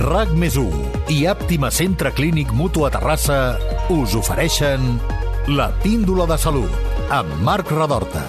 RAC més i Àptima Centre Clínic Mutu a Terrassa us ofereixen la píndola de salut amb Marc Radorta.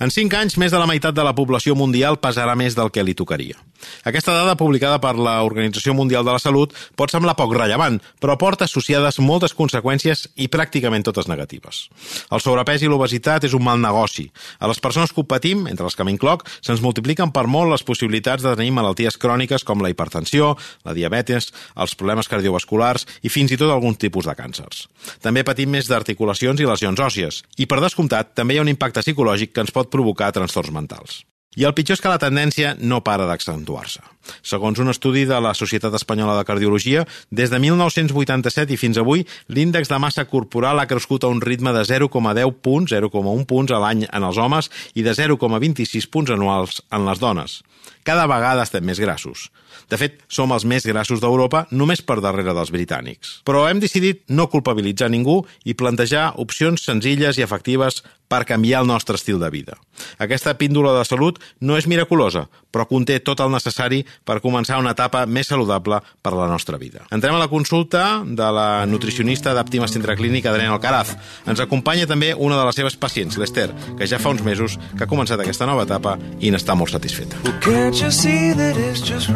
En 5 anys, més de la meitat de la població mundial pesarà més del que li tocaria. Aquesta dada, publicada per la Organització Mundial de la Salut, pot semblar poc rellevant, però porta associades moltes conseqüències i pràcticament totes negatives. El sobrepès i l'obesitat és un mal negoci. A les persones que ho patim, entre les que m'incloc, se'ns multipliquen per molt les possibilitats de tenir malalties cròniques com la hipertensió, la diabetes, els problemes cardiovasculars i fins i tot algun tipus de càncers. També patim més d'articulacions i lesions òssies. I, per descomptat, també hi ha un impacte psicològic que ens pot provocar trastorns mentals. I el pitjor és que la tendència no para d'accentuar-se. Segons un estudi de la Societat Espanyola de Cardiologia, des de 1987 i fins avui, l'índex de massa corporal ha crescut a un ritme de 0,10 punts, 0,1 punts a l'any en els homes i de 0,26 punts anuals en les dones. Cada vegada estem més grassos. De fet, som els més grassos d'Europa només per darrere dels britànics. Però hem decidit no culpabilitzar ningú i plantejar opcions senzilles i efectives per canviar el nostre estil de vida. Aquesta píndola de salut no és miraculosa, però conté tot el necessari per començar una etapa més saludable per a la nostra vida. Entrem a la consulta de la nutricionista d'Àptima Centre Clínic, Adriana Alcaraz. Ens acompanya també una de les seves pacients, l'Ester, que ja fa uns mesos que ha començat aquesta nova etapa i n'està molt satisfeta.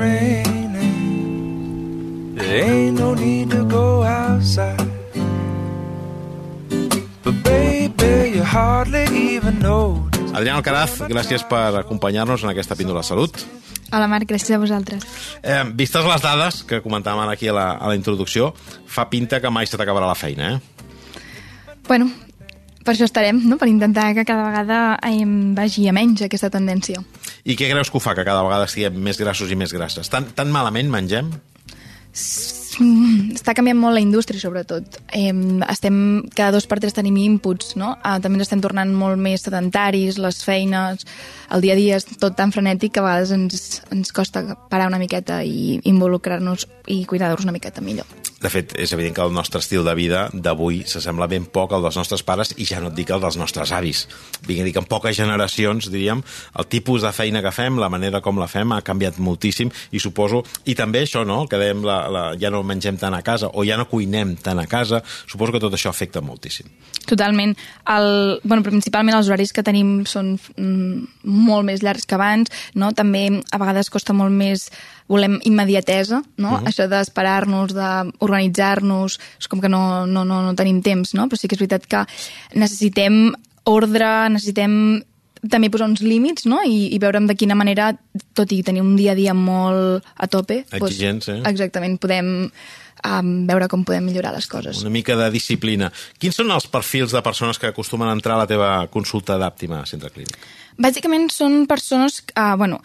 Well? There ain't no need to go outside. But baby, you hardly even know. Adriana Alcaraz, gràcies per acompanyar-nos en aquesta píndola de salut. Hola Marc, gràcies a vosaltres. Eh, vistes les dades que comentàvem ara aquí a la, a la introducció, fa pinta que mai se t'acabarà la feina, eh? Bueno, per això estarem, no? per intentar que cada vegada em vagi a menys aquesta tendència. I què creus que ho fa, que cada vegada estiguem més grassos i més grasses? Tan, tan malament mengem? Mm, està canviant molt la indústria, sobretot. Eh, estem, cada dos per tres tenim inputs, no? Eh, també ens estem tornant molt més sedentaris, les feines, el dia a dia és tot tan frenètic que a vegades ens, ens costa parar una miqueta i involucrar-nos i cuidar-nos una miqueta millor. De fet, és evident que el nostre estil de vida d'avui s'assembla ben poc al dels nostres pares i ja no et dic el dels nostres avis. Vinc a dir que en poques generacions, diríem, el tipus de feina que fem, la manera com la fem, ha canviat moltíssim i suposo... I també això, no?, que dèiem, la, la, ja no mengem tant a casa o ja no cuinem tant a casa, suposo que tot això afecta moltíssim. Totalment. El, bueno, principalment els horaris que tenim són mm, molt més llargs que abans, no? També a vegades costa molt més volem immediatesa, no? Uh -huh. Això d'esperar-nos, d'organitzar-nos, és com que no, no, no, no tenim temps, no? Però sí que és veritat que necessitem ordre, necessitem també posar uns límits no? I, i veure'm de quina manera, tot i tenir un dia a dia molt a tope... Exigents, doncs, eh? Exactament, podem um, veure com podem millorar les coses. Una mica de disciplina. Quins són els perfils de persones que acostumen a entrar a la teva consulta d'àptima centre clínic? Bàsicament són persones, uh, bueno,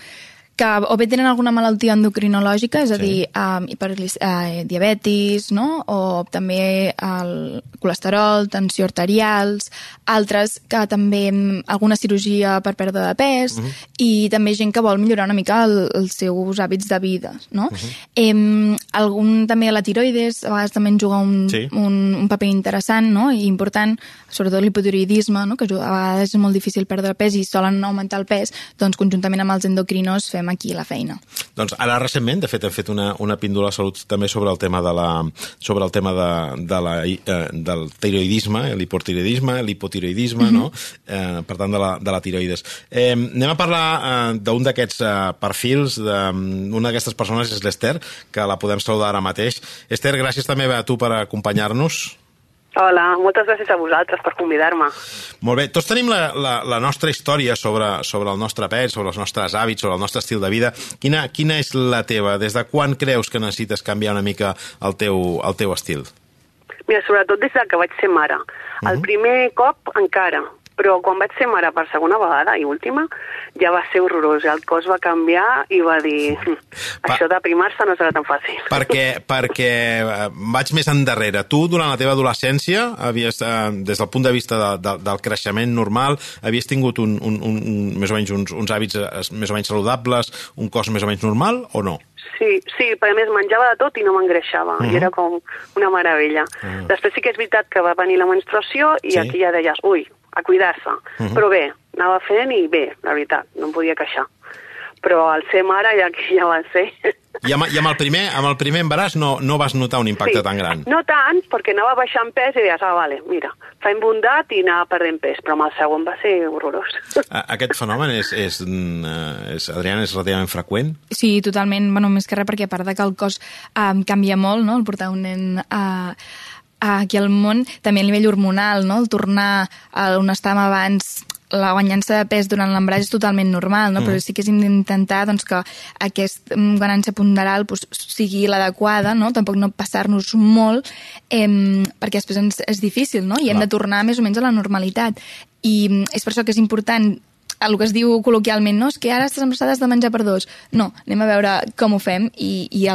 que o bé tenen alguna malaltia endocrinològica, és a Sí. dir, um, hiperglis, uh, diabetis, no? o també el colesterol, tensió arterials, altres que també mm, alguna cirurgia per pèrdua de pes, i també gent que vol millorar una mica el, els seus hàbits de vida. No? em, algun també la tiroides, a vegades també en juga un, Sí. un, un paper interessant no? i important, sobretot l'hipotiroidisme, no? que a vegades és molt difícil perdre pes i solen augmentar el pes, doncs conjuntament amb els endocrinos fem aquí la feina. Doncs ara recentment, de fet, hem fet una, una píndola de salut també sobre el tema de la, sobre el tema de, de la, eh, del tiroidisme, l'hipotiroidisme, l'hipotiroidisme, no? Eh, per tant, de la, de la tiroides. Eh, anem a parlar eh, d'un d'aquests eh, perfils, d'una d'aquestes persones és l'Ester, que la podem saludar ara mateix. Ester, gràcies també a tu per acompanyar-nos. Hola, moltes gràcies a vosaltres per convidar-me. Molt bé, tots tenim la, la, la nostra història sobre, sobre el nostre pes, sobre els nostres hàbits, sobre el nostre estil de vida. Quina, quina és la teva? Des de quan creus que necessites canviar una mica el teu, el teu estil? Mira, sobretot des de que vaig ser mare. El primer cop encara, però quan vaig ser mare per segona vegada i última, ja va ser horrorós. El cos va canviar i va dir això d'aprimar-se no serà tan fàcil. perquè, perquè eh, vaig més endarrere. Tu, durant la teva adolescència, havies, eh, des del punt de vista de, de, del creixement normal, havies tingut un, un, un, un, més o menys uns, uns hàbits eh, més o menys saludables, un cos més o menys normal, o no? Sí, sí, però a més menjava de tot i no m'engreixava, uh -huh. i era com una meravella. Uh -huh. Després sí que és veritat que va venir la menstruació i Sí. aquí ja deies, ui, a cuidar-se. Uh -huh. Però bé, anava fent i bé, la veritat, no em podia queixar. Però al ser mare ja que ja va ser... I amb, i amb, el, primer, amb el primer embaràs no, no vas notar un impacte tan gran? No tant, perquè anava baixant pes i deies, ah, vale, mira, faig bondat i anava perdent pes, però amb el segon va ser horrorós. A- Aquest fenomen és, és, mm, eh, és, Adriana, és relativament freqüent? Sí, totalment, bueno, més que res perquè a part de que el cos um, canvia molt, no?, el portar un nen a aquí al món, també a nivell hormonal, no?, el tornar a on estàvem abans la guanyança de pes durant l'embaràs és totalment normal, no? Mm. però sí que és d'intentar doncs, que aquest mm, guanyança ponderal doncs, sigui l'adequada, no? tampoc no passar-nos molt, eh, perquè després ens, és difícil, no? i hem Clar. de tornar més o menys a la normalitat. I mm, és per això que és important el que es diu col·loquialment, no? És que ara estàs embarassada de menjar per dos. No, anem a veure com ho fem i, i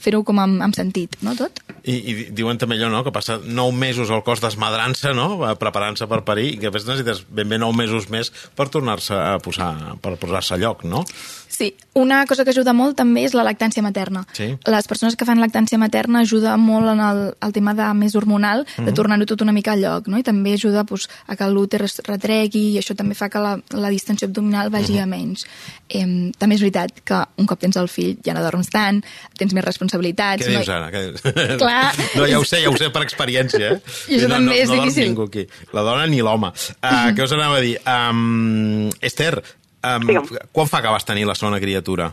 fer-ho com amb, amb sentit, no, tot? I, I diuen també allò, no?, que passa nou mesos al cos desmadrant-se, no?, preparant-se per parir, i que després necessites ben bé nou mesos més per tornar-se a posar, per posar-se a lloc, no? Sí, una cosa que ajuda molt també és la lactància materna. Sí. Les persones que fan lactància materna ajuda molt en el, el tema de més hormonal, Mhm. de tornar-ho tot una mica al lloc, no? I també ajuda pues, a que l'úter es retregui i això també fa que la, la distensió abdominal vagi Mhm. a menys. Eh, també és veritat que un cop tens el fill ja no dorms tant, tens més responsabilitats... Què no- dius ara? Què dius? Clar. No, ja ho sé, ja ho sé per experiència, eh? I això no, també no, és no dorm difícil. ningú aquí. La dona ni l'home. Uh, què us anava a dir? Um, Esther, um, Digue'm. quan fa que vas tenir la segona criatura?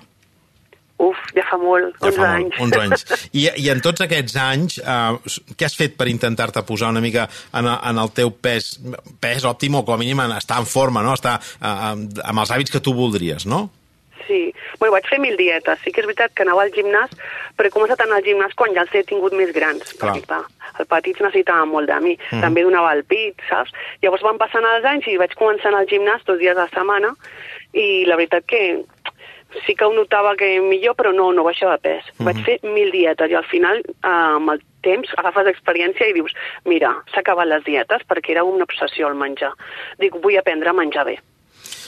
Uf, ja fa molt, Ja 11 fa anys. Molt, 11 anys. I, I en tots aquests anys, uh, què has fet per intentar-te posar una mica en, en el teu pes, pes òptim o com a mínim en estar en forma, no? estar uh, amb els hàbits que tu voldries, no? Sí, bueno, vaig fer mil dietes. Sí que és veritat que anava al gimnàs, però he començat a anar al gimnàs quan ja els he tingut més grans. Clar. Perquè, clar, el petit necessitava molt de mi. Mm. També donava el pit, saps? Llavors van passant els anys i vaig començar al gimnàs dos dies a la setmana i la veritat que sí que ho notava que millor, però no, no baixava de pes. Mm -hmm. Vaig fer mil dietes i al final, eh, amb el temps, agafes experiència i dius, mira, s'ha acabat les dietes perquè era una obsessió el menjar. Dic, vull aprendre a menjar bé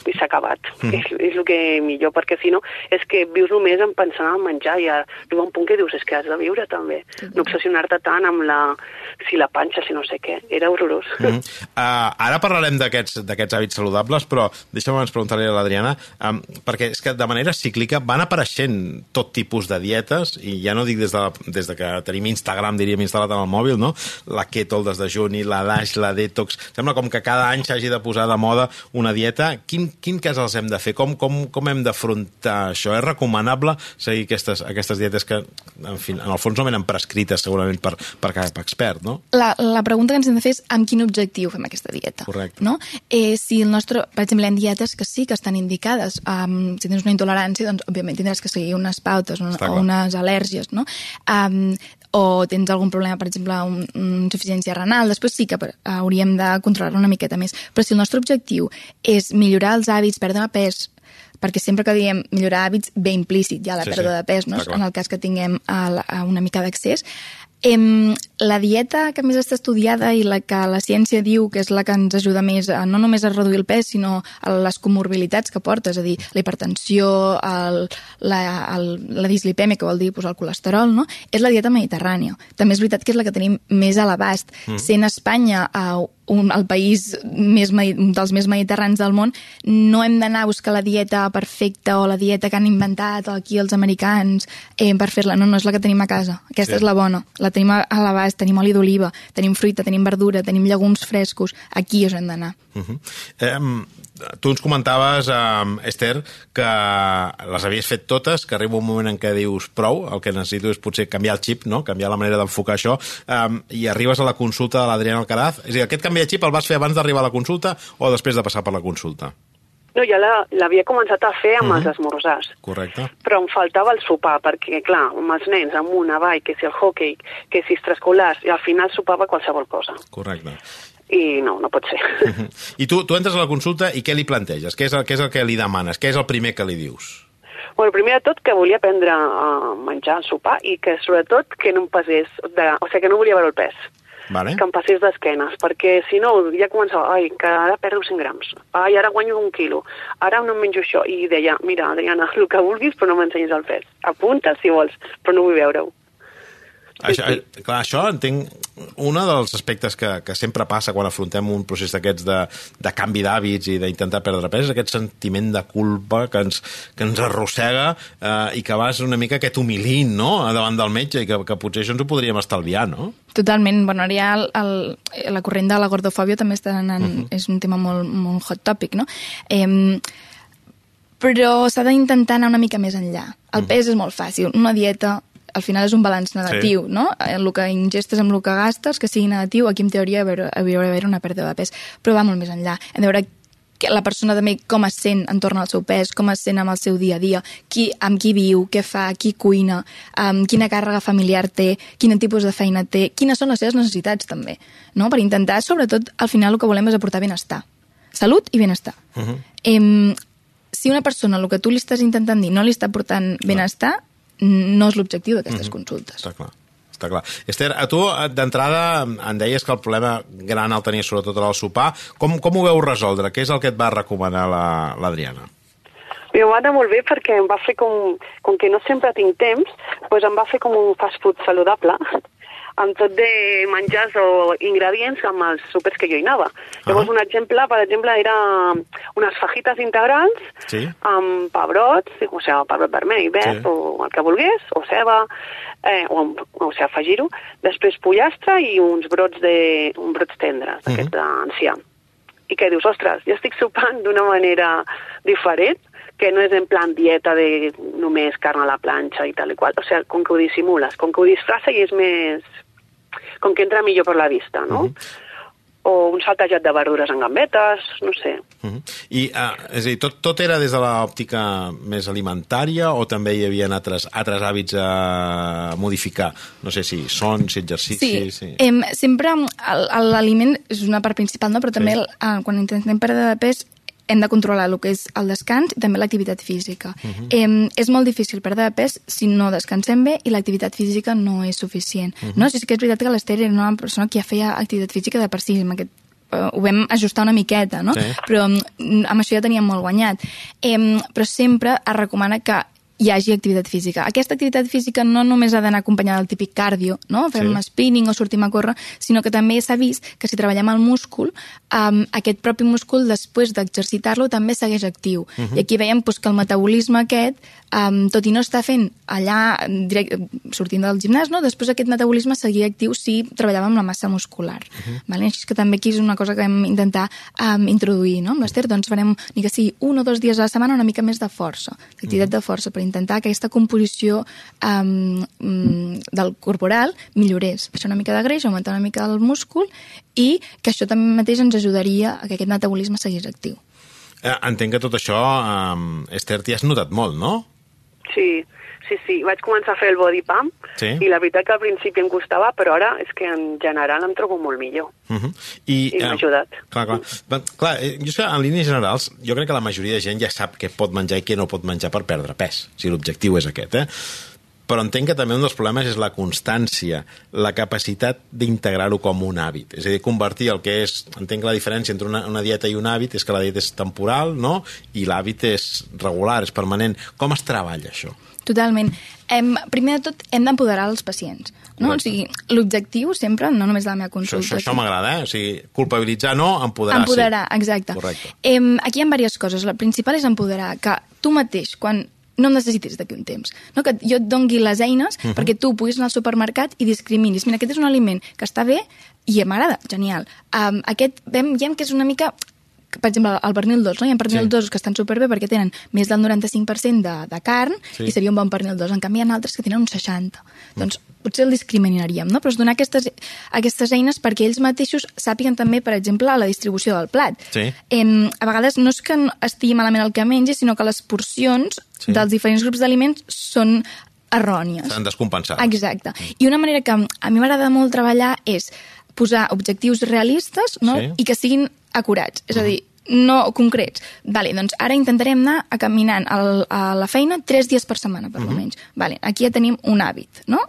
i s'ha acabat. Mm. És, és el que millor, perquè si no, és que vius només en pensar en menjar i arriba un punt que dius, és que has de viure també, no obsessionar-te tant amb la, si la panxa, si no sé què, era horrorós. Mm -hmm. uh, ara parlarem d'aquests hàbits saludables, però deixa'm abans preguntar-li a l'Adriana, um, perquè és que de manera cíclica van apareixent tot tipus de dietes, i ja no dic des de, la, des de que tenim Instagram, diríem, instal·lat en el mòbil, no? La keto, el desdejuni, la DASH, la detox... Sembla com que cada any s'hagi de posar de moda una dieta. Quin, quin cas els hem de fer? Com, com, com hem d'afrontar això? És recomanable seguir aquestes, aquestes dietes que, en fi, en el fons no venen prescrites segurament per, per cap expert, no? La, la pregunta que ens hem de fer és amb quin objectiu fem aquesta dieta. Correcte. No? Eh, si el nostre, per exemple, hi ha dietes que sí que estan indicades. Um, si tens una intolerància, doncs, òbviament, tindràs que seguir unes pautes o clar. unes al·lèrgies, no? Um, o tens algun problema, per exemple, un, una insuficiència renal, després sí que hauríem de controlar-lo una miqueta més. Però si el nostre objectiu és millorar els hàbits, perdre pes, perquè sempre que diem millorar hàbits ve implícit ja la Sí, sí, sí, pèrdua de pes, no? en el cas que tinguem a una mica d'accés. Em, la dieta que més està estudiada i la que la ciència diu que és la que ens ajuda més a, no només a reduir el pes, sinó a les comorbilitats que porta, és a dir, la hipertensió, el, la, el, la dislipèmia, que vol dir pues, el colesterol, no? és la dieta mediterrània. També és veritat que és la que tenim més a l'abast. Mm. Sent Espanya eh, un, el país més, un dels més mediterranis del món, no hem d'anar a buscar la dieta perfecta o la dieta que han inventat aquí els americans eh, per fer-la. No, no és la que tenim a casa. Aquesta Sí. és la bona. La tenim a, l'abast, tenim oli d'oliva, tenim fruita, tenim verdura, tenim llegums frescos. Aquí és on hem d'anar. Uh -huh. eh, tu ens comentaves, eh, Esther, que les havies fet totes, que arriba un moment en què dius prou, el que necessito és potser canviar el xip, no? canviar la manera d'enfocar això, eh, i arribes a la consulta de l'Adriana Alcaraz. És a dir, aquest canvi de xip el vas fer abans d'arribar a la consulta o després de passar per la consulta? No, ja la- l'havia començat a fer amb els esmorzars. Correcte. però em faltava el sopar, perquè, clar, amb els nens, amunt, avall, que si el hockey, que si extraescolars, i al final sopava qualsevol cosa. Correcte. I no, no pot ser. I tu, tu entres a la consulta i què li planteges? Què és, el, què és el que li demanes? Què és el primer que li dius? bueno, primer de tot, que volia aprendre a menjar, a sopar, i que, sobretot, que no em passés, de, o sigui, que no volia veure el pes. Vale? que em passés d'esquenes, perquè si no ja començava, ai, que ara perdo 100 grams, ai, ara guanyo un quilo, ara no em menjo això, i deia, mira, Adriana, el que vulguis, però no m'ensenyis el pes. Apunta si vols, però no vull veure-ho. Això, eh, clar, això entenc un dels aspectes que, que sempre passa quan afrontem un procés d'aquests de, de canvi d'hàbits i d'intentar perdre pes és aquest sentiment de culpa que ens, que ens arrossega eh, i que vas una mica aquest humilint no? davant del metge i que, que potser això ens ho podríem estalviar, no? Totalment. Bueno, ara ja el, el, la corrent de la gordofòbia també està anant, uh -huh. és un tema molt, molt hot topic, no? Eh, però s'ha d'intentar anar una mica més enllà. El pes és molt fàcil. Una dieta al final és un balanç negatiu, sí. no? El que ingestes amb el que gastes, que sigui negatiu, aquí en teoria hauria d'haver una pèrdua de pes, però va molt més enllà. Hem de veure que la persona també com es sent entorn al seu pes, com es sent amb el seu dia a dia, qui, amb qui viu, què fa, qui cuina, um, quina càrrega familiar té, quin tipus de feina té, quines són les seves necessitats també, no? per intentar, sobretot, al final el que volem és aportar benestar. Salut i benestar. Uh -huh. em, si una persona el que tu li estàs intentant dir no li està aportant benestar, no és l'objectiu d'aquestes mm -hmm. consultes. Està clar. Està clar. Esther, a tu d'entrada em deies que el problema gran el tenies sobretot al sopar. Com, com ho veu resoldre? Què és el que et va recomanar l'Adriana? La, mi va anar molt bé perquè em va fer com, com que no sempre tinc temps, doncs em va fer com un fast food saludable amb tot de menjars o ingredients amb els supers que jo hi anava. Ah. Llavors, un exemple, per exemple, era unes fajites integrals sí. amb pebrots, o sigui, pebrot vermell, verd, sí. o el que volgués, o ceba, eh, o, o sigui, afegir-ho. Després pollastre i uns brots, de, uns brots tendres, uh mhm. -huh. d'ancià. I què dius, ostres, jo estic sopant d'una manera diferent, que no és en plan dieta de només carn a la planxa i tal i qual. O sigui, com que ho dissimules, com que ho disfressa i és més, com que entra millor per la vista, no? Uh -huh o un saltejat de verdures en gambetes, no sé. Uh -huh. I, uh, és a dir, tot, tot era des de l'òptica més alimentària o també hi havia altres, altres hàbits a modificar? No sé si son, si exercici... Sí, sí. Em, sempre l'aliment és una part principal, no? però també sí. el, quan intentem perdre de pes hem de controlar el que és el descans i també l'activitat física. Uh -huh. eh, és molt difícil perdre de pes si no descansem bé i l'activitat física no és suficient. Uh -huh. no? Si sí que és veritat que l'Ester era una persona que ja feia activitat física de per si, amb aquest uh, ho vam ajustar una miqueta, no? Sí. Però um, amb això ja teníem molt guanyat. Eh, però sempre es recomana que hi hagi activitat física. Aquesta activitat física no només ha d'anar acompanyada del típic cardio, no? fem sí. spinning o sortim a córrer, sinó que també s'ha vist que si treballem el múscul, um, aquest propi múscul, després d'exercitar-lo, també segueix actiu. Uh -huh. I aquí veiem pues, que el metabolisme aquest, um, tot i no està fent allà, direct, sortint del gimnàs, no? després aquest metabolisme seguia actiu si treballàvem amb la massa muscular. Uh -huh. vale? Així que també aquí és una cosa que hem intentar um, introduir. No? Amb l'Ester doncs farem, ni que sigui un o dos dies a la setmana, una mica més de força, d'activitat uh -huh. de força, per intentar que aquesta composició um, del corporal millorés. Baixar una mica de greix, augmentar una mica el múscul i que això també mateix ens ajudaria a que aquest metabolisme seguís actiu. Eh, entenc que tot això, eh, Esther, t'hi has notat molt, no? Sí, sí, sí. Vaig començar a fer el body pump sí. i la veritat que al principi em costava, però ara és que en general em trobo molt millor. Uh -huh. I, I m'ha uh, ajudat. Clar, clar. Mm. clar, eh, jo que en línies generals, jo crec que la majoria de gent ja sap què pot menjar i què no pot menjar per perdre pes, si l'objectiu és aquest, eh? Però entenc que també un dels problemes és la constància, la capacitat d'integrar-ho com un hàbit. És a dir, convertir el que és... Entenc la diferència entre una, una dieta i un hàbit és que la dieta és temporal, no?, i l'hàbit és regular, és permanent. Com es treballa això? Totalment. Hem, primer de tot, hem d'empoderar els pacients. No? O sigui, l'objectiu sempre, no només de la meva consulta... Això, això, això m'agrada, eh? O sigui, culpabilitzar no, empoderar, empoderar sí. exacte. Correcte. Em, aquí hi ha diverses coses. La principal és empoderar, que tu mateix, quan no em necessitis d'aquí un temps. No? Que jo et dongui les eines uh mhm. -huh. perquè tu puguis anar al supermercat i discriminis. Mira, aquest és un aliment que està bé i m'agrada, genial. Um, aquest veiem que és una mica per exemple, el pernil dolç, no? Hi ha pernil sí. dolços que estan superbé perquè tenen més del 95% de, de carn sí. i seria un bon pernil dolç. En canvi, hi ha altres que tenen un 60. Mm. Doncs potser el discriminaríem, no? Però és donar aquestes, aquestes eines perquè ells mateixos sàpiguen també, per exemple, la distribució del plat. Sí. Em, a vegades no és que estigui malament el que mengi, sinó que les porcions sí. dels diferents grups d'aliments són errònies. S'han descompensat. Exacte. I una manera que a mi m'agrada molt treballar és posar objectius realistes no? sí. i que siguin acurats. És a dir, no concrets. Vale, doncs ara intentarem anar a caminant al, a la feina tres dies per setmana, per uh -huh. almenys. Vale, aquí ja tenim un hàbit, no?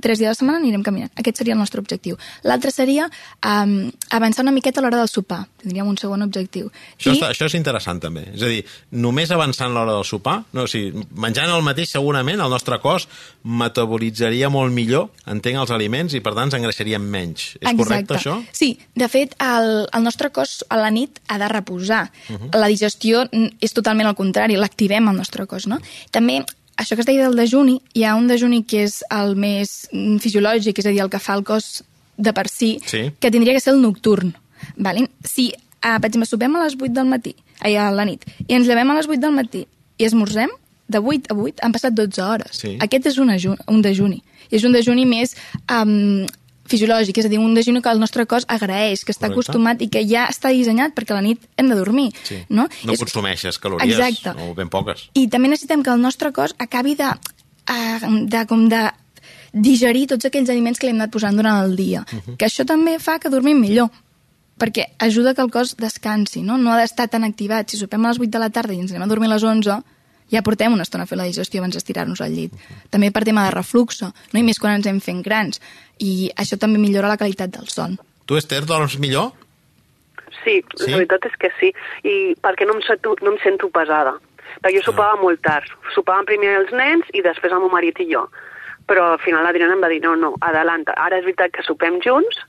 Tres dies a la setmana anirem caminant. Aquest seria el nostre objectiu. L'altre seria um, avançar una miqueta a l'hora del sopar. Tindríem un segon objectiu. Això, està, això és interessant, també. És a dir, només avançant l'hora del sopar, no, o sigui, menjant el mateix, segurament, el nostre cos metabolitzaria molt millor, entenc, els aliments, i per tant ens engreixaríem menys. És correcte, això? Sí, de fet, el, el nostre cos a la nit ha de reposar. Uh -huh. La digestió és totalment al contrari, l'activem el nostre cos, no? També això que es deia del dejuni, hi ha un dejuni que és el més fisiològic, és a dir, el que fa el cos de per si, Sí. que tindria que ser el nocturn. Vale? Si, uh, per exemple, sopem a les 8 del matí, ai, a la nit, i ens llevem a les 8 del matí i esmorzem, de 8 a 8 han passat 12 hores. Sí. Aquest és un, aju un dejuni. I és un dejuni més um, fisiològic, és a dir, un dejuni que el nostre cos agraeix, que està Correcte. acostumat i que ja està dissenyat perquè a la nit hem de dormir. Sí. No, no És- consumeixes calories, Exacte. o ben poques. i també necessitem que el nostre cos acabi de, eh, de, com de digerir tots aquells aliments que li hem anat posant durant el dia. Uh -huh. Que això també fa que dormim millor perquè ajuda que el cos descansi, no? No ha d'estar tan activat. Si sopem a les 8 de la tarda i ens anem a dormir a les 11, ja portem una estona fer la digestió abans d'estirar-nos al llit. També per tema de refluxo, no? i més quan ens hem fent grans. I això també millora la qualitat del son. Tu, Esther, dorms millor? Sí, Sí? sí, la veritat és que sí. I perquè no em sento, no em sento pesada. Perquè jo sopava Ah. molt tard. Sopaven primer els nens i després el meu marit i jo. Però al final l'Adriana em va dir, no, no, adelanta. Ara és veritat que sopem junts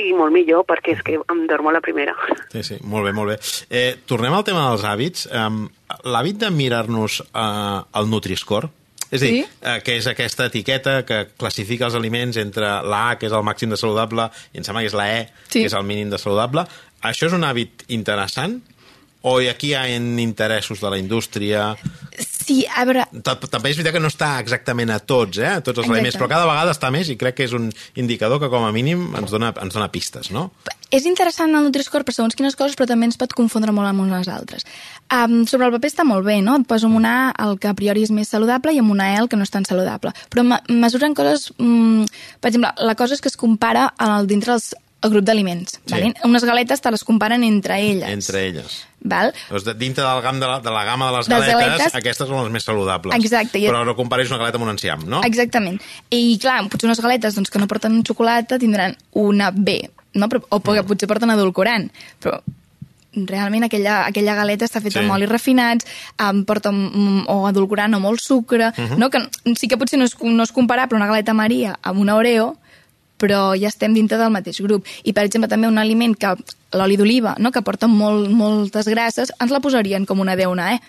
i molt millor perquè és que em dormo la primera. Sí, sí, molt bé, molt bé. Eh, tornem al tema dels hàbits. Um, L'hàbit de mirar-nos uh, el Nutri-Score, és a dir, Sí. eh, que és aquesta etiqueta que classifica els aliments entre la A, que és el màxim de saludable, i em sembla que és la E, Sí. que és el mínim de saludable. Això és un hàbit interessant? O aquí hi ha interessos de la indústria? Sí, a veure, Ta- També és veritat que no està exactament a tots, eh? a tots els Exacte. aliments, però cada vegada està més i crec que és un indicador que com a mínim ens dona, ens dona pistes, no? és interessant el Nutri-Score per segons quines coses, però també ens pot confondre molt amb unes altres. Um, sobre el paper està molt bé, no? Et poso amb una A el que a priori és més saludable i amb una E el que no és tan saludable. Però me mesuren coses... Um, per exemple, la cosa és que es compara el, dintre dels, el grup d'aliments. Sí. Sí. Unes galetes te les comparen entre elles. Entre elles. Val? Doncs dintre del gam de la, de la gamma de les De les galetes, galetes- aquestes són les més saludables. Exacte, Però no comparis una galeta amb un enciam, no? Exactament. I clar, potser unes galetes doncs, que no porten xocolata tindran una B, no? Però, o Mm. potser porten edulcorant, però realment aquella, aquella galeta està feta Sí. amb olis refinats, um, porta o edulcorant o molt sucre, Mhm. no? que sí que potser no és, no és comparable una galeta Maria amb una Oreo, però ja estem dintre del mateix grup. I, per exemple, també un aliment que l'oli d'oliva, no? que porta molt, moltes grasses, ens la posarien com una D o una E.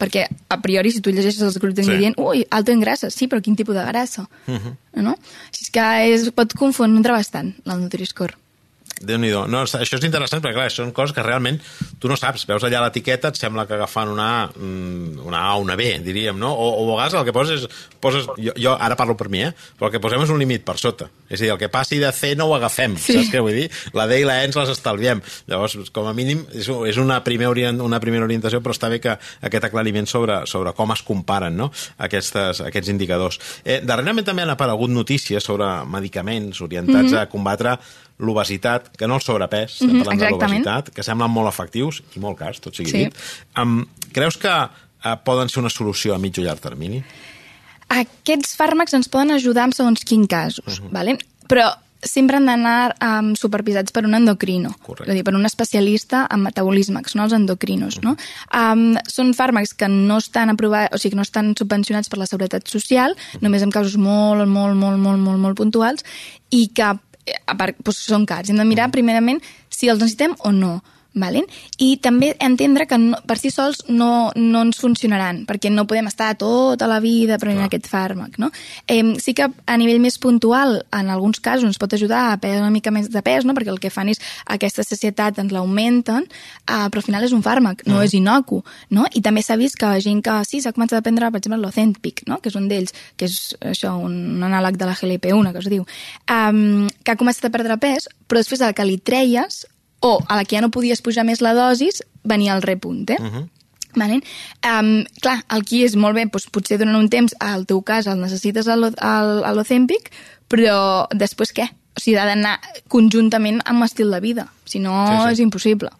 Perquè, a priori, si tu llegeixes els grups d'ingredients, Sí. ui, alto en grasses, sí, però quin tipus de grassa? Mhm. no? Així és que és, pot confondre bastant, el Nutri-Score. Déu nhi no, Això és interessant, perquè clar, són coses que realment tu no saps. Veus allà l'etiqueta, et sembla que agafant una A, mm, una A o una B, diríem, no? O, o a vegades el que poses... poses jo, jo ara parlo per mi, eh? Però el que posem és un límit per sota. És a dir, el que passi de C no ho agafem, Sí. saps què vull dir? La D i la E ens les estalviem. Llavors, com a mínim, és, és una, primera orient, una primera orientació, però està bé que aquest aclariment sobre, sobre com es comparen no? Aquestes, aquests indicadors. Eh, darrerament també han aparegut notícies sobre medicaments orientats a combatre l'obesitat, que no el sobrepès, estem Mhm, parlant de exactament. l'obesitat, que semblen molt efectius i molt cars, tot sigui Sí. dit. Um, creus que uh, poden ser una solució a mig o llarg termini? Aquests fàrmacs ens poden ajudar en segons quin casos, Mhm. vale? però sempre han d'anar um, supervisats per un endocrino, Correcte. és a dir, per un especialista en metabolisme, que són els endocrinos. Mhm. No? Um, són fàrmacs que no estan aprovats, o sigui, que no estan subvencionats per la Seguretat Social, Mhm. només en casos molt, molt, molt, molt, molt, molt puntuals, i que a part, doncs, són cars. Hem de mirar Mhm. primerament si els necessitem o no. Vale? I també entendre que no, per si sols no, no ens funcionaran, perquè no podem estar tota la vida prenent Clar. aquest fàrmac. No? Eh, sí que a nivell més puntual, en alguns casos, ens pot ajudar a perdre una mica més de pes, no? perquè el que fan és aquesta sacietat ens l'augmenten, eh, però al final és un fàrmac, no és inocu. No? I també s'ha vist que la gent que sí, s'ha començat a prendre, per exemple, l'Ozempic, no? que és un d'ells, que és això, un anàleg de la GLP-1, que es diu, um, que ha començat a perdre pes, però després del que li treies, o a la que ja no podies pujar més la dosis, venia el repunte. Uh -huh. Vale? Um, clar, aquí és molt bé, doncs, potser durant un temps, al teu cas, el necessites a l'O- al- a l'Ozempic, però després què? O sigui, ha d'anar conjuntament amb estil de vida, si no Sí, sí. és impossible.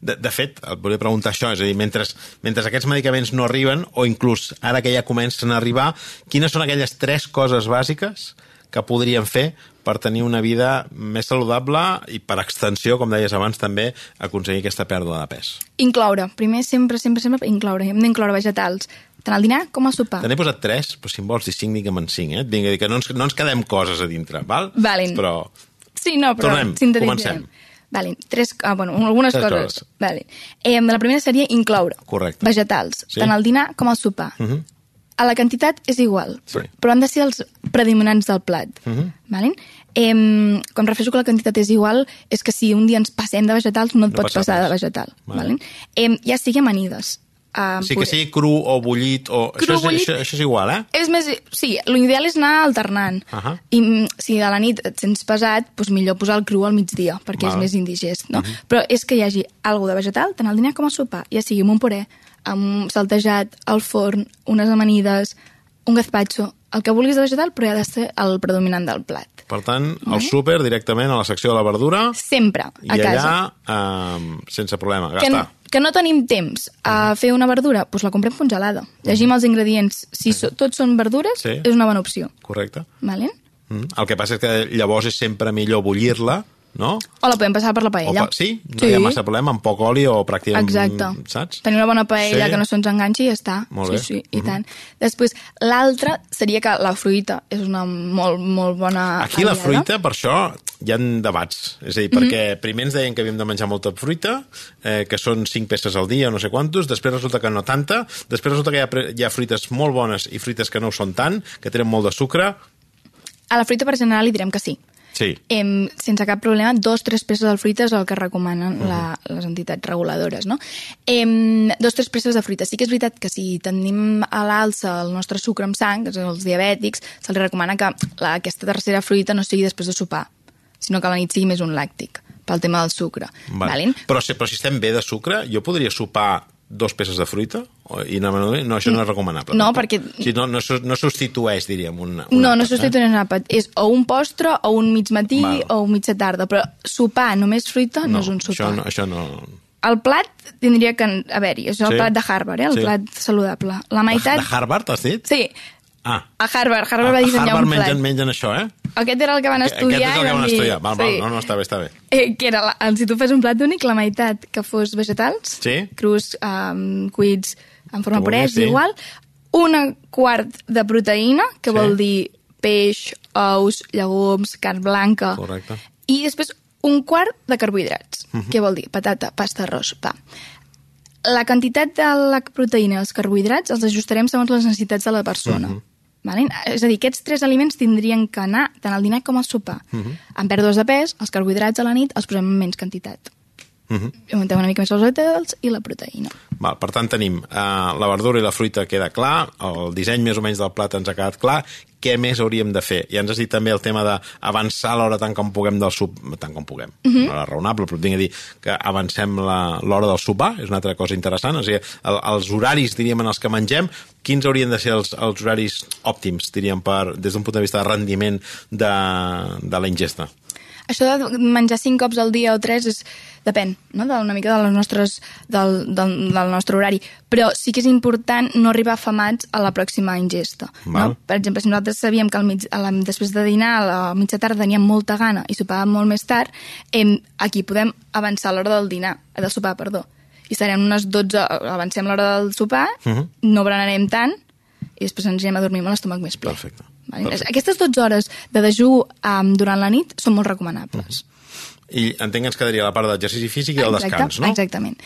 De, de fet, et volia preguntar això, és a dir, mentre, mentre aquests medicaments no arriben, o inclús ara que ja comencen a arribar, quines són aquelles tres coses bàsiques que podríem fer per tenir una vida més saludable i per extensió, com deies abans, també aconseguir aquesta pèrdua de pes. Incloure. Primer, sempre, sempre, sempre incloure. Hem d'incloure vegetals tant al dinar com al sopar. Te n'he posat tres, però si em vols dir cinc, digue'm en cinc, eh? Et vinc a dir que no ens, no ens quedem coses a dintre, val? Valin. Però Sí, no, però Tornem, comencem. Vale, tres, ah, bueno, algunes Tres coses. coses. Vale. Eh, la primera seria incloure Correcte. vegetals, Sí. tant al dinar com al sopar. Uh -huh. A la quantitat és igual, Sí. però han de ser els predominants del plat. Uh -huh. vale? eh, quan refereixo que la quantitat és igual, és que si un dia ens passem de vegetals, no et No pots passa passar de vegetal. Vale. Vale? Eh, ja sigui amanides. Uh, sí que sigui cru o bullit, o... Cru, això, és, bullit. això, això és igual, eh? És més... Sí, l'ideal és anar alternant. Ahà. I mm, si a la nit et sents pesat, doncs millor posar el cru al migdia, perquè Val. Mhm. és més indigest, no? Però és que hi hagi alguna de vegetal, tant al dinar com al sopar, ja sigui amb un puré, amb saltejat, al forn, unes amanides, un gazpacho, el que vulguis de vegetal, però ha de ser el predominant del plat. Per tant, al súper, directament a la secció de la verdura, Sempre, i a casa. allà, eh, sense problema, que, gastar. que no tenim temps a fer una verdura, doncs la comprem congelada. Llegim els ingredients. Si so, tots són verdures, Sí. és una bona opció. Correcte. Vale? Mm. El que passa és que llavors és sempre millor bullir-la, no? O la podem passar per la paella. pa... Sí, no hi ha massa problema, amb poc oli o pràcticament... Exacte. Saps? Tenir una bona paella Sí. que no se'ns enganxi i ja està. Molt bé. Sí, sí, i tant. Després, l'altra seria que la fruita és una molt, molt bona Aquí la aliada. fruita, per això, hi ha debats. És a dir, perquè primer ens deien que havíem de menjar molta fruita, eh, que són 5 peces al dia o no sé quantos, després resulta que no tanta, després resulta que hi ha, hi ha fruites molt bones i fruites que no ho són tant, que tenen molt de sucre. A la fruita, per general, li direm que sí. Sí, Em, sense cap problema, dos, tres peces de fruita és el que recomanen la, les entitats reguladores, no? Em, dos, tres peces de fruita. Sí que és veritat que si tenim a l'alça el nostre sucre amb sang, que són els diabètics, se'ls recomana que la, aquesta tercera fruita no sigui després de sopar, sinó que a la nit sigui més un làctic, pel tema del sucre. vale. Però, si, però si estem bé de sucre, jo podria sopar dos peces de fruita? I no, no, no això no és recomanable. No, tampoc. perquè- O sigui, no, no, no substitueix, diríem, un, un No, no àpat, substitueix un àpat. És o un postre, o un mig matí, Val. o un mitja tarda. Però sopar només fruita no, és un sopar. Això no, això no... El plat tindria que haver-hi. És el Sí. plat de Harvard, eh? el Sí. plat saludable. La meitat... De Harvard, has dit? Sí, Ah, a Harvard. Harvard va a dissenyar Harvard un plat. mengen, mengen això, eh? Aquest era el que van estudiar. Aquest és el i que van dir- estudiar. Val, val, sí. no, no, està bé, està bé. Eh, que era, la, si tu fes un plat únic, la meitat que fos vegetals, Sí. crus, um, cuits en forma és sí. igual, una quart de proteïna, que Sí. vol dir peix, ous, llegums, carn blanca, Correcte. i després un quart de carbohidrats, Mhm. que vol dir patata, pasta, arròs, pa. La quantitat de la proteïna i els carbohidrats els ajustarem segons les necessitats de la persona. Mhm. Vale? És a dir, aquests tres aliments tindrien que anar tant al dinar com al sopar. Mhm. En pèrdues de pes, els carbohidrats a la nit els posem en menys quantitat. Mhm. Augmentem una mica més els vegetals i la proteïna. Val, per tant, tenim eh, la verdura i la fruita queda clar, el disseny més o menys del plat ens ha quedat clar, què més hauríem de fer? I ens has dit també el tema d'avançar l'hora tant com puguem del sop... tant com puguem, uh -huh. no és raonable, però tinc a dir que avancem la- l'hora del sopar, és una altra cosa interessant, o sigui, el, els horaris, diríem, en els que mengem, quins haurien de ser els, els horaris òptims, diríem, per, des d'un punt de vista de rendiment de, de la ingesta? Això de menjar cinc cops al dia o tres és, depèn no? de una mica de les nostres, del, del, del nostre horari. Però sí que és important no arribar afamats a la pròxima ingesta. Val. No? Per exemple, si nosaltres sabíem que al mig, a la, després de dinar a la mitja tarda teníem molta gana i sopàvem molt més tard, em, aquí podem avançar l'hora del dinar, eh, del sopar, perdó. I serem unes 12, avancem l'hora del sopar, uh Mhm. -huh. no berenarem tant, i després ens anirem a dormir amb l'estómac més ple. Perfecte. Vale? Perfecte. Aquestes 12 hores de dejú um, durant la nit són molt recomanables. I entenc que ens quedaria la part d'exercici físic i el Exacte, descans, no? Exactament.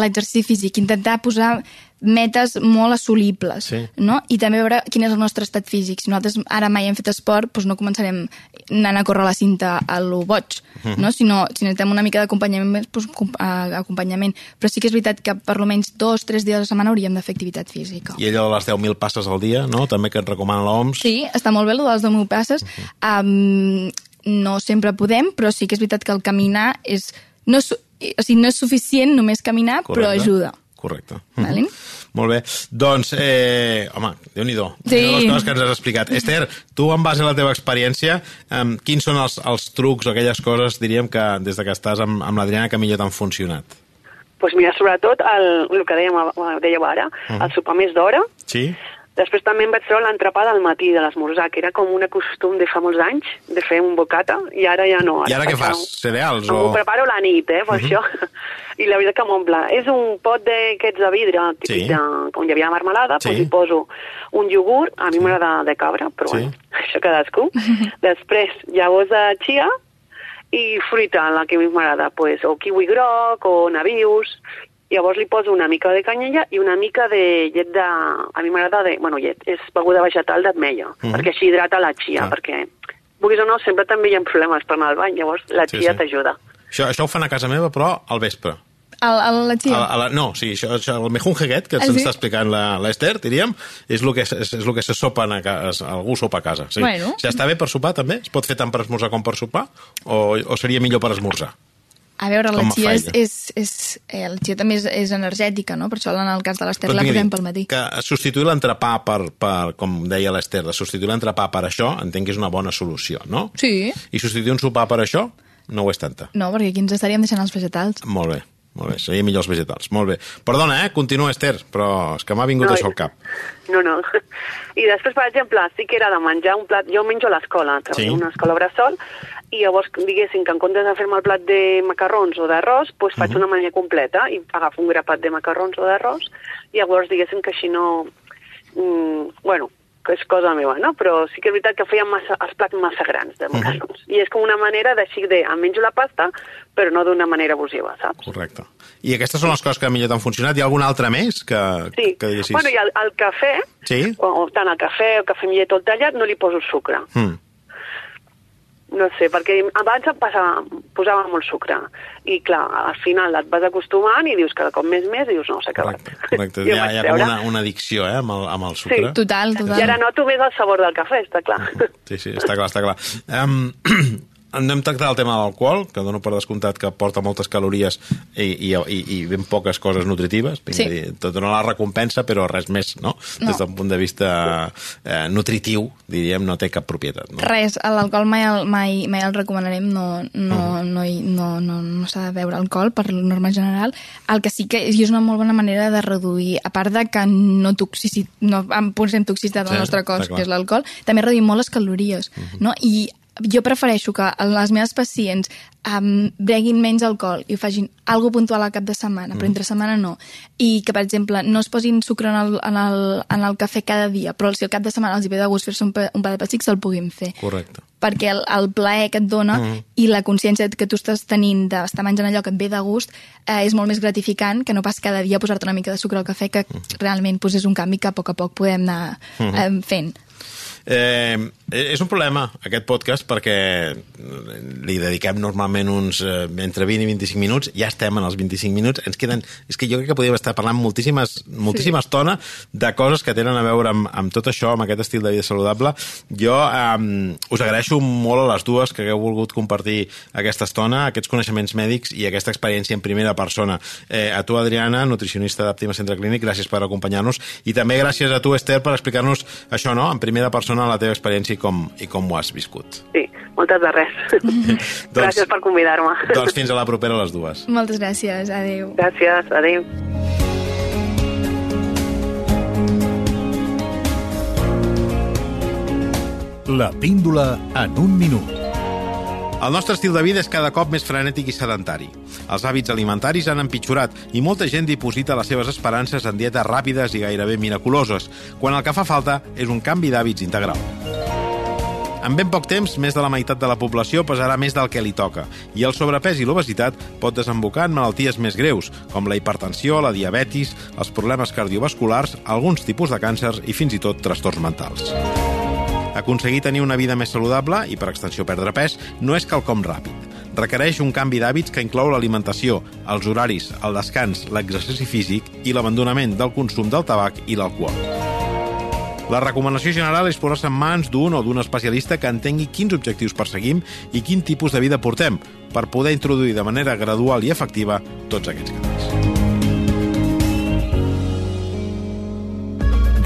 L'exercici físic, intentar posar metes molt assolibles, Sí. no? I també veure quin és el nostre estat físic. Si nosaltres ara mai hem fet esport, doncs no començarem anant a córrer la cinta a lo boig, Mhm. no? Sinó, si necessitem una mica d'acompanyament, doncs, com- acompanyament. Però sí que és veritat que per almenys dos, tres dies a la setmana hauríem de fer activitat física. I allò de les 10.000 passes al dia, no? També que et recomana l'OMS. Sí, està molt bé, el de les 10.000 passes. um, no sempre podem, però sí que és veritat que el caminar és... No, o sigui, no és suficient només caminar, però ajuda. Correcte. Vale. Mhm. Molt bé. Doncs, eh, home, déu-n'hi-do. Sí. Les coses que ens has explicat. Esther, tu, en base a la teva experiència, eh, quins són els, els trucs o aquelles coses, diríem, que des de que estàs amb, amb l'Adriana, que millor t'han funcionat? Doncs pues mira, sobretot el, el que dèiem, dèieu ara, Mhm. el sopar més d'hora, Sí? Després també em vaig treure l'entrepà del matí de l'esmorzar, que era com un costum de fa molts anys, de fer un bocata, i ara ja no. I ara què fas? un- Cereals o- ho preparo la nit, eh, per això. I la veritat que m'omple. És un pot d'aquests de vidre, típic Sí. de, on hi havia marmelada, Sí. doncs hi poso un iogurt, a mi m'agrada de cabra, però Sí. bueno, això cadascú. Després, llavors de chia, i fruita, la que més m'agrada, pues, o kiwi groc, o navius, llavors li poso una mica de canyella i una mica de llet de... A mi m'agrada de... Bueno, llet, és beguda vegetal d'ametlla, Mhm. perquè així hidrata la chia, Clar. perquè, vulguis o no, sempre també hi ha problemes per anar al bany, llavors la Sí, chia sí. t'ajuda. Això, això ho fan a casa meva, però al vespre. El, el, la A, chia. la- a la, no, sí, això, això, el mejunje aquest que Ah, se'ns sí? està explicant la- l'Ester, diríem, és el que, és, és el que se sopen a casa, algú sopa a casa. Sí. Bueno. Si està bé per sopar, també? Es pot fer tant per esmorzar com per sopar? O, o seria millor per esmorzar? A veure, la chia és, és, és, eh, la chia també és, és energètica, no? Per això en el cas de l'Ester la a posem pel matí. Que substituir l'entrepà per, per, com deia l'Ester, de substituir l'entrepà per això, entenc que és una bona solució, no? Sí. I substituir un sopar per això, no ho és tanta. No, perquè aquí ens estaríem deixant els vegetals. Molt bé, molt bé, seria millor els vegetals. Molt bé. Perdona, eh? Continua, Esther, però és que m'ha vingut No, això al cap. No, no. I després, per exemple, sí que era de menjar un plat... Jo menjo a l'escola, Sí. una escola bressol, i llavors, diguéssim, que en comptes de fer-me el plat de macarrons o d'arròs, doncs faig una manera completa i agafo un grapat de macarrons o d'arròs, i llavors, diguéssim, que així no... Mm, bueno, és cosa meva, no? Però sí que és veritat que feien massa, els plats massa grans de macarrons. I és com una manera d'així de... Em menjo la pasta, però no d'una manera abusiva, saps? Correcte. I aquestes són les coses que millor t'han funcionat. Hi ha alguna altra més que, Sí. que diguessis? Bueno, i el, el cafè, Sí? o, o tant el cafè o cafè amb llet tot tallat, no li poso sucre. Mm. No sé, perquè abans em passava, posava molt sucre. I clar, al final et vas acostumant i dius cada cop més més i dius no, s'ha acabat. Correcte, correcte. Hi ha, hi ha com una, una addicció, eh, amb el, amb el sucre. Total, total. I ara noto més el sabor del cafè, està clar. Sí, sí, està clar, està clar. Um, hem tractat el tema de l'alcohol, que dono per descomptat que porta moltes calories i, i, i, i ben poques coses nutritives. Vinc Sí. a dir, Tot dona la recompensa, però res més, no? No. Des d'un punt de vista eh, nutritiu, diríem, no té cap propietat. No? Res, l'alcohol mai, el- mai, mai el recomanarem, no, no, Mm. no, no, no, no s'ha de beure alcohol per norma general. El que sí que és, una molt bona manera de reduir, a part de que no, toxici, no posem toxicitat Sí, al nostre està cos, que és l'alcohol, també reduïm molt les calories, no? I jo prefereixo que les meves pacients um, beguin menys alcohol i ho facin algo puntual al cap de setmana, Mhm. però entre setmana no. I que, per exemple, no es posin sucre en el, en el, en el cafè cada dia, però si al cap de setmana els hi ve de gust fer-se un, pa, un pa de pessic, se'l puguin fer Correcte. perquè el, el plaer que et dona Mhm. i la consciència que tu estàs tenint d'estar menjant allò que et ve de gust eh, és molt més gratificant que no pas cada dia posar-te una mica de sucre al cafè que Mhm. realment pues, és un canvi que a poc a poc podem anar eh, fent. Eh, és un problema, aquest podcast, perquè li dediquem normalment uns eh, entre 20 i 25 minuts, ja estem en els 25 minuts, ens queden... És que jo crec que podríem estar parlant moltíssimes, moltíssima sí. estona de coses que tenen a veure amb, amb tot això, amb aquest estil de vida saludable. Jo eh, us agraeixo molt a les dues que hagueu volgut compartir aquesta estona, aquests coneixements mèdics i aquesta experiència en primera persona. Eh, a tu, Adriana, nutricionista d'Àptima Centre Clínic, gràcies per acompanyar-nos i també gràcies a tu, Esther, per explicar-nos això, no?, en primera persona la teva experiència i com, i com ho has viscut. Sí, moltes de res. Gràcies per convidar-me. Doncs fins a la propera a les dues. Moltes gràcies, adeu. Gràcies, adéu. La píndola en un minut. El nostre estil de vida és cada cop més frenètic i sedentari. Els hàbits alimentaris han empitjorat i molta gent diposita les seves esperances en dietes ràpides i gairebé miraculoses, quan el que fa falta és un canvi d'hàbits integral. En ben poc temps, més de la meitat de la població pesarà més del que li toca, i el sobrepès i l'obesitat pot desembocar en malalties més greus, com la hipertensió, la diabetis, els problemes cardiovasculars, alguns tipus de càncers i fins i tot trastorns mentals. Aconseguir tenir una vida més saludable i, per extensió, perdre pes, no és quelcom ràpid. Requereix un canvi d'hàbits que inclou l'alimentació, els horaris, el descans, l'exercici físic i l'abandonament del consum del tabac i l'alcohol. La recomanació general és posar-se en mans d'un o d'un especialista que entengui quins objectius perseguim i quin tipus de vida portem, per poder introduir de manera gradual i efectiva tots aquests canvis.